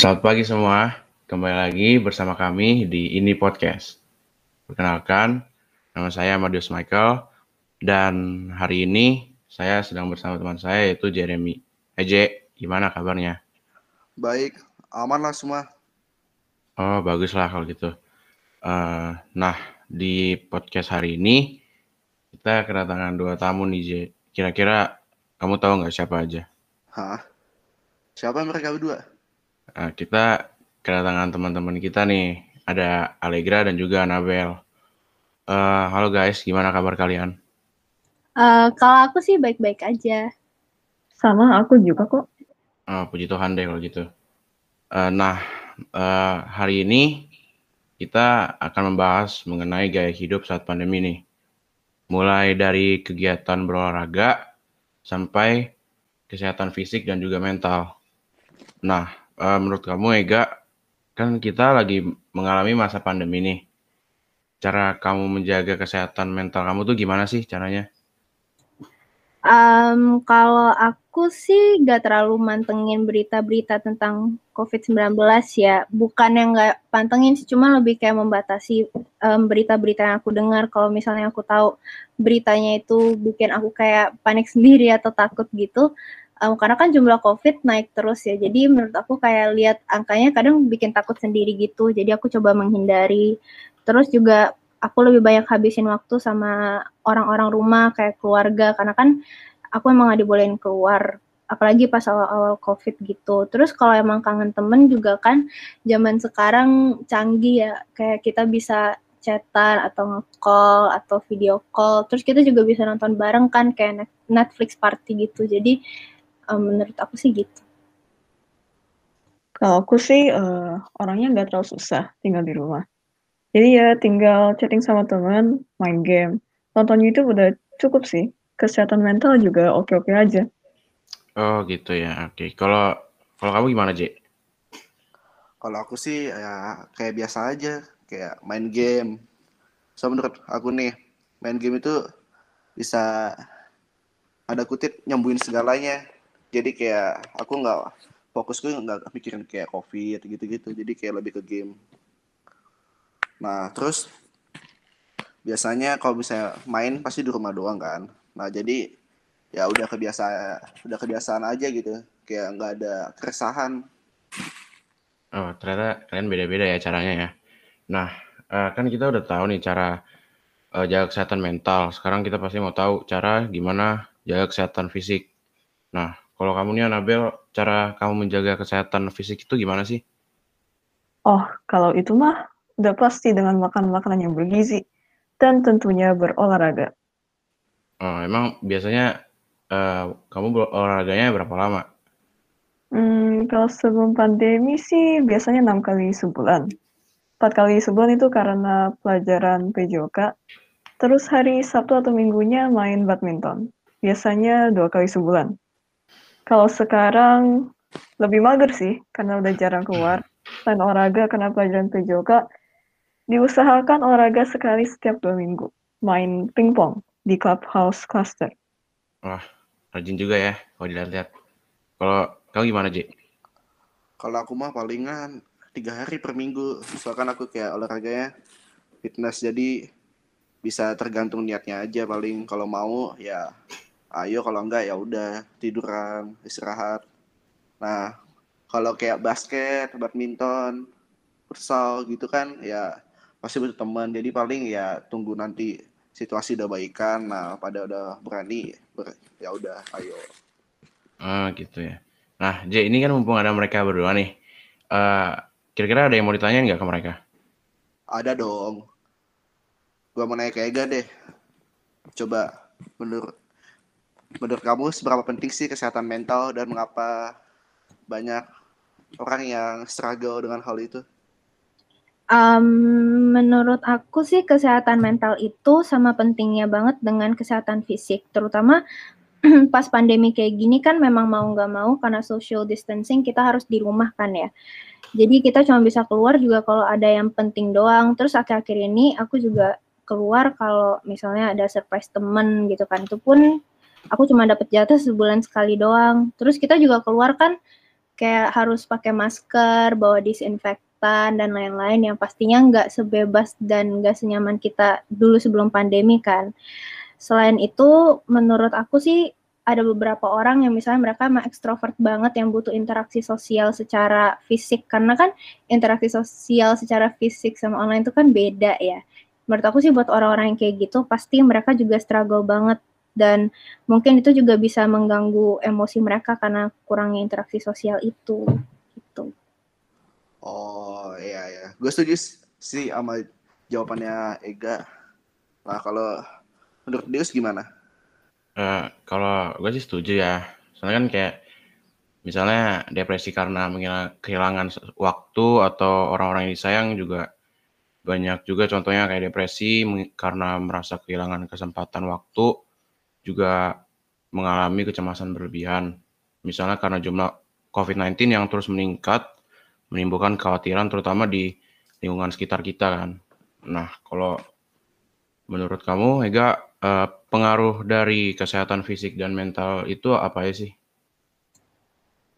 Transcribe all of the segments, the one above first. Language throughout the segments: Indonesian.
Selamat pagi semua, kembali lagi bersama kami di Ini Podcast. Perkenalkan, nama saya Madius Michael, dan hari ini saya sedang bersama teman saya yaitu Jeremy. Eje, gimana kabarnya? Baik, aman lah semua. Oh, bagus lah kalau gitu. Uh, nah, di podcast hari ini kita kedatangan dua tamu nih, Je. Kira-kira kamu tahu nggak siapa aja? Hah? Siapa mereka berdua? Uh, kita kedatangan teman-teman kita nih. Ada Allegra dan juga Anabel. Uh, halo guys, gimana kabar kalian? Uh, kalau aku sih baik-baik aja. Sama aku juga kok. Oh, puji Tuhan deh kalau gitu. Uh, nah, uh, hari ini kita akan membahas mengenai gaya hidup saat pandemi nih. Mulai dari kegiatan berolahraga sampai kesehatan fisik dan juga mental. Nah, uh, menurut kamu Ega, kan kita lagi mengalami masa pandemi nih. Cara kamu menjaga kesehatan mental kamu tuh gimana sih caranya? Um, kalau aku sih gak terlalu mantengin berita-berita tentang COVID-19 ya. Bukan yang gak pantengin sih, cuma lebih kayak membatasi um, berita-berita yang aku dengar. Kalau misalnya aku tahu beritanya itu bikin aku kayak panik sendiri atau takut gitu, um, karena kan jumlah COVID naik terus ya. Jadi menurut aku kayak lihat angkanya kadang bikin takut sendiri gitu. Jadi aku coba menghindari. Terus juga aku lebih banyak habisin waktu sama orang-orang rumah kayak keluarga karena kan aku emang gak dibolehin keluar apalagi pas awal-awal covid gitu terus kalau emang kangen temen juga kan zaman sekarang canggih ya kayak kita bisa chatan atau nge-call atau video call terus kita juga bisa nonton bareng kan kayak Netflix party gitu jadi um, menurut aku sih gitu. Kalau aku sih uh, orangnya nggak terlalu susah tinggal di rumah. Jadi ya tinggal chatting sama teman, main game, nonton YouTube udah cukup sih. Kesehatan mental juga oke-oke aja. Oh gitu ya, oke. Kalau kalau kamu gimana, J? Kalau aku sih ya kayak biasa aja, kayak main game. So menurut aku nih, main game itu bisa ada kutip nyembuhin segalanya jadi kayak aku nggak fokusku nggak mikirin kayak covid gitu-gitu. Jadi kayak lebih ke game. Nah terus biasanya kalau misalnya main pasti di rumah doang kan. Nah jadi ya udah kebiasa udah kebiasaan aja gitu. Kayak nggak ada keresahan. Oh ternyata kalian beda-beda ya caranya ya. Nah uh, kan kita udah tahu nih cara uh, jaga kesehatan mental. Sekarang kita pasti mau tahu cara gimana jaga kesehatan fisik. Nah kalau kamu nih Anabel, cara kamu menjaga kesehatan fisik itu gimana sih? Oh, kalau itu mah udah pasti dengan makan makanan yang bergizi dan tentunya berolahraga. Oh, emang biasanya uh, kamu berolahraganya berapa lama? Hmm, kalau sebelum pandemi sih biasanya enam kali sebulan. Empat kali sebulan itu karena pelajaran PJOK. Terus hari Sabtu atau Minggunya main badminton. Biasanya dua kali sebulan. Kalau sekarang lebih mager sih, karena udah jarang keluar. Selain olahraga, karena pelajaran PJOK, diusahakan olahraga sekali setiap dua minggu. Main pingpong di clubhouse cluster. Wah, rajin juga ya kalau dilihat-lihat. Kalau kamu gimana, Ji? Kalau aku mah palingan tiga hari per minggu. Misalkan aku kayak olahraganya fitness, jadi bisa tergantung niatnya aja paling. Kalau mau ya ayo kalau enggak ya udah tiduran istirahat. Nah kalau kayak basket badminton futsal gitu kan ya pasti butuh teman. Jadi paling ya tunggu nanti situasi udah baikan nah pada udah berani ber, ya udah ayo. Ah gitu ya. Nah J ini kan mumpung ada mereka berdua nih. Uh, kira-kira ada yang mau ditanyain nggak ke mereka? Ada dong. Gua mau nanya ke Ega deh. Coba menurut menurut kamu seberapa penting sih kesehatan mental dan mengapa banyak orang yang struggle dengan hal itu? Um, menurut aku sih kesehatan mental itu sama pentingnya banget dengan kesehatan fisik, terutama pas pandemi kayak gini kan memang mau nggak mau karena social distancing kita harus di rumah kan ya. Jadi kita cuma bisa keluar juga kalau ada yang penting doang. Terus akhir-akhir ini aku juga keluar kalau misalnya ada surprise temen gitu kan. Itu pun aku cuma dapat jatah sebulan sekali doang terus kita juga keluar kan kayak harus pakai masker, bawa disinfektan dan lain-lain yang pastinya nggak sebebas dan nggak senyaman kita dulu sebelum pandemi kan. Selain itu, menurut aku sih ada beberapa orang yang misalnya mereka emang ekstrovert banget yang butuh interaksi sosial secara fisik karena kan interaksi sosial secara fisik sama online itu kan beda ya. Menurut aku sih buat orang-orang yang kayak gitu pasti mereka juga struggle banget dan mungkin itu juga bisa mengganggu emosi mereka karena kurangnya interaksi sosial itu gitu. Oh iya ya, gue setuju sih sama jawabannya Ega. Nah kalau menurut Deus gimana? Uh, kalau gue sih setuju ya, soalnya kan kayak misalnya depresi karena kehilangan waktu atau orang-orang yang disayang juga banyak juga contohnya kayak depresi karena merasa kehilangan kesempatan waktu juga mengalami kecemasan berlebihan. Misalnya karena jumlah COVID-19 yang terus meningkat, menimbulkan kekhawatiran terutama di lingkungan sekitar kita kan. Nah, kalau menurut kamu, Ega, eh, pengaruh dari kesehatan fisik dan mental itu apa ya sih?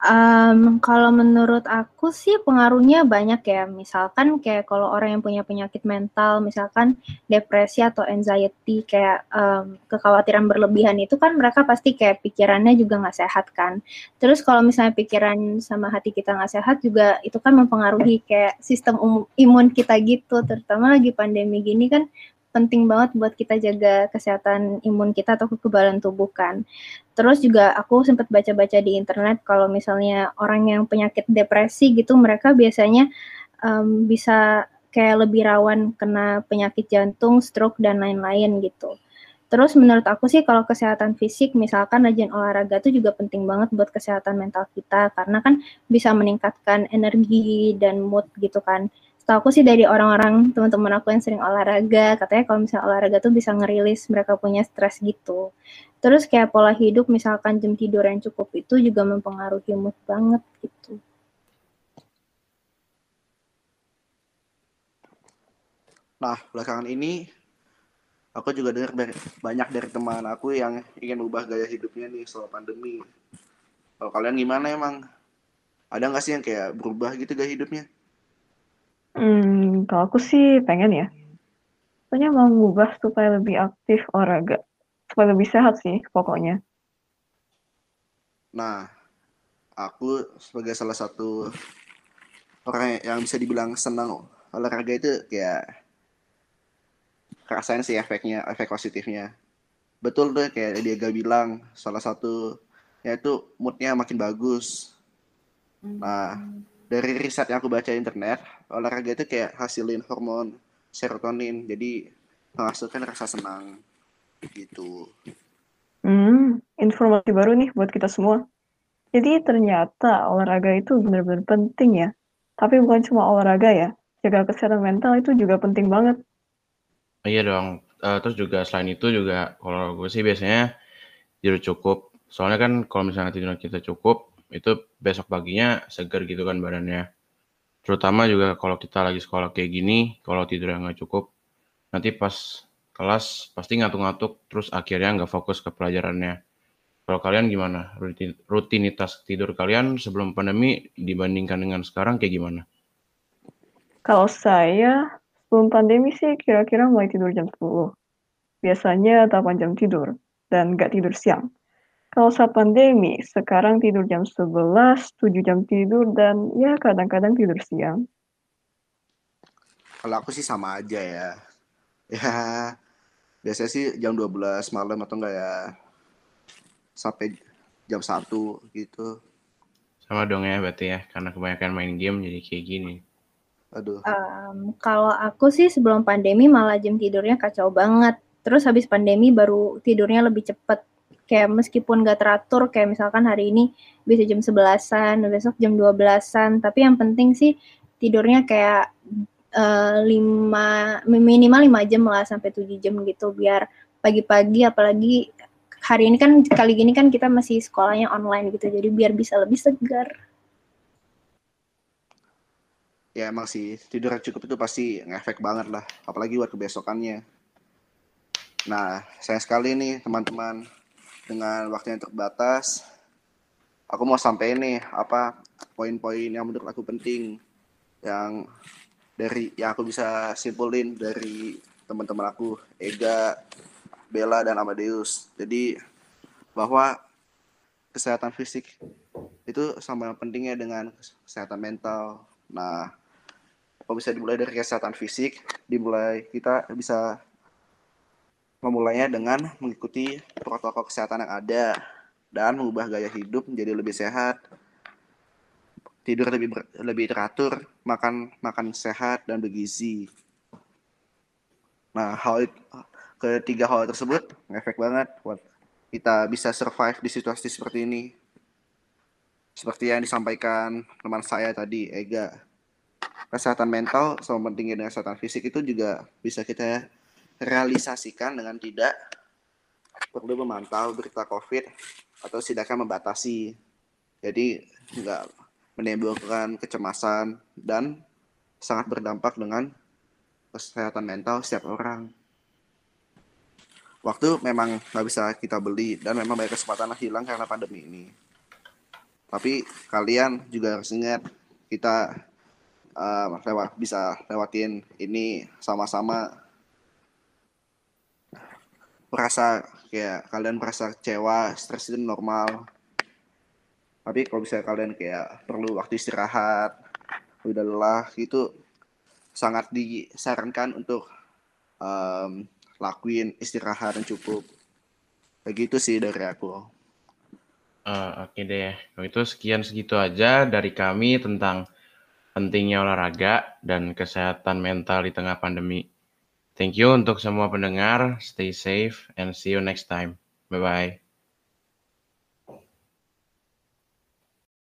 Um, kalau menurut aku sih pengaruhnya banyak ya. Misalkan kayak kalau orang yang punya penyakit mental, misalkan depresi atau anxiety, kayak um, kekhawatiran berlebihan itu kan mereka pasti kayak pikirannya juga nggak sehat kan. Terus kalau misalnya pikiran sama hati kita nggak sehat juga itu kan mempengaruhi kayak sistem um, imun kita gitu. Terutama lagi pandemi gini kan penting banget buat kita jaga kesehatan imun kita atau kekebalan tubuh kan. Terus juga aku sempat baca-baca di internet kalau misalnya orang yang penyakit depresi gitu mereka biasanya um, bisa kayak lebih rawan kena penyakit jantung, stroke dan lain-lain gitu. Terus menurut aku sih kalau kesehatan fisik misalkan rajin olahraga itu juga penting banget buat kesehatan mental kita karena kan bisa meningkatkan energi dan mood gitu kan setahu aku sih dari orang-orang teman-teman aku yang sering olahraga katanya kalau misalnya olahraga tuh bisa ngerilis mereka punya stres gitu. Terus kayak pola hidup misalkan jam tidur yang cukup itu juga mempengaruhi mood banget gitu. Nah belakangan ini aku juga dengar banyak dari teman aku yang ingin ubah gaya hidupnya nih selama pandemi. Kalau kalian gimana emang? Ada nggak sih yang kayak berubah gitu gaya hidupnya Hmm, kalau aku sih pengen ya. Pokoknya mau ngubah supaya lebih aktif olahraga. Supaya lebih sehat sih pokoknya. Nah, aku sebagai salah satu orang yang bisa dibilang senang olahraga itu kayak kerasain sih efeknya, efek positifnya. Betul tuh kayak dia gak bilang salah satu yaitu moodnya makin bagus. Nah, dari riset yang aku baca di internet, olahraga itu kayak hasilin hormon serotonin, jadi menghasilkan rasa senang gitu. Hmm, informasi baru nih buat kita semua. Jadi ternyata olahraga itu benar-benar penting ya. Tapi bukan cuma olahraga ya, jaga kesehatan mental itu juga penting banget. Iya dong. Uh, terus juga selain itu juga kalau gue sih biasanya tidur cukup. Soalnya kan kalau misalnya tidur kita cukup, itu besok paginya segar gitu kan badannya. Terutama juga kalau kita lagi sekolah kayak gini, kalau tidur yang nggak cukup, nanti pas kelas pasti ngantuk-ngantuk, terus akhirnya nggak fokus ke pelajarannya. Kalau kalian gimana? Rutinitas tidur kalian sebelum pandemi dibandingkan dengan sekarang kayak gimana? Kalau saya sebelum pandemi sih kira-kira mulai tidur jam 10. Biasanya 8 jam tidur dan nggak tidur siang. Kalau saat pandemi, sekarang tidur jam 11, 7 jam tidur, dan ya kadang-kadang tidur siang. Kalau aku sih sama aja ya. Ya, biasanya sih jam 12 malam atau enggak ya sampai jam 1 gitu. Sama dong ya berarti ya, karena kebanyakan main game jadi kayak gini. Aduh. Um, kalau aku sih sebelum pandemi malah jam tidurnya kacau banget. Terus habis pandemi baru tidurnya lebih cepet kayak meskipun gak teratur kayak misalkan hari ini bisa jam 11-an, besok jam 12-an, tapi yang penting sih tidurnya kayak uh, lima minimal 5 jam lah sampai 7 jam gitu biar pagi-pagi apalagi hari ini kan kali gini kan kita masih sekolahnya online gitu jadi biar bisa lebih segar. Ya emang sih tidur cukup itu pasti ngefek banget lah apalagi buat kebesokannya. Nah, saya sekali nih teman-teman dengan waktu yang terbatas aku mau sampai ini apa poin-poin yang menurut aku penting yang dari yang aku bisa simpulin dari teman-teman aku Ega, Bella dan Amadeus. Jadi bahwa kesehatan fisik itu sama pentingnya dengan kesehatan mental. Nah, kalau bisa dimulai dari kesehatan fisik, dimulai kita bisa memulainya dengan mengikuti protokol kesehatan yang ada dan mengubah gaya hidup menjadi lebih sehat, tidur lebih ber, lebih teratur, makan makan sehat dan bergizi. Nah, hal ketiga hal tersebut ngefek banget buat kita bisa survive di situasi seperti ini. Seperti yang disampaikan teman saya tadi, Ega. Kesehatan mental sama pentingnya dengan kesehatan fisik itu juga bisa kita realisasikan dengan tidak perlu memantau berita COVID atau setidaknya membatasi. Jadi nggak menimbulkan kecemasan dan sangat berdampak dengan kesehatan mental setiap orang. Waktu memang nggak bisa kita beli dan memang banyak kesempatan hilang karena pandemi ini. Tapi kalian juga harus ingat kita uh, lewat bisa lewatin ini sama-sama merasa kayak kalian merasa kecewa, stres itu normal. Tapi kalau bisa kalian kayak perlu waktu istirahat, udah lelah itu sangat disarankan untuk um, lakuin istirahat yang cukup. Begitu sih dari aku. Uh, Oke okay deh, kalau itu sekian segitu aja dari kami tentang pentingnya olahraga dan kesehatan mental di tengah pandemi. Thank you untuk semua pendengar. Stay safe and see you next time. Bye bye.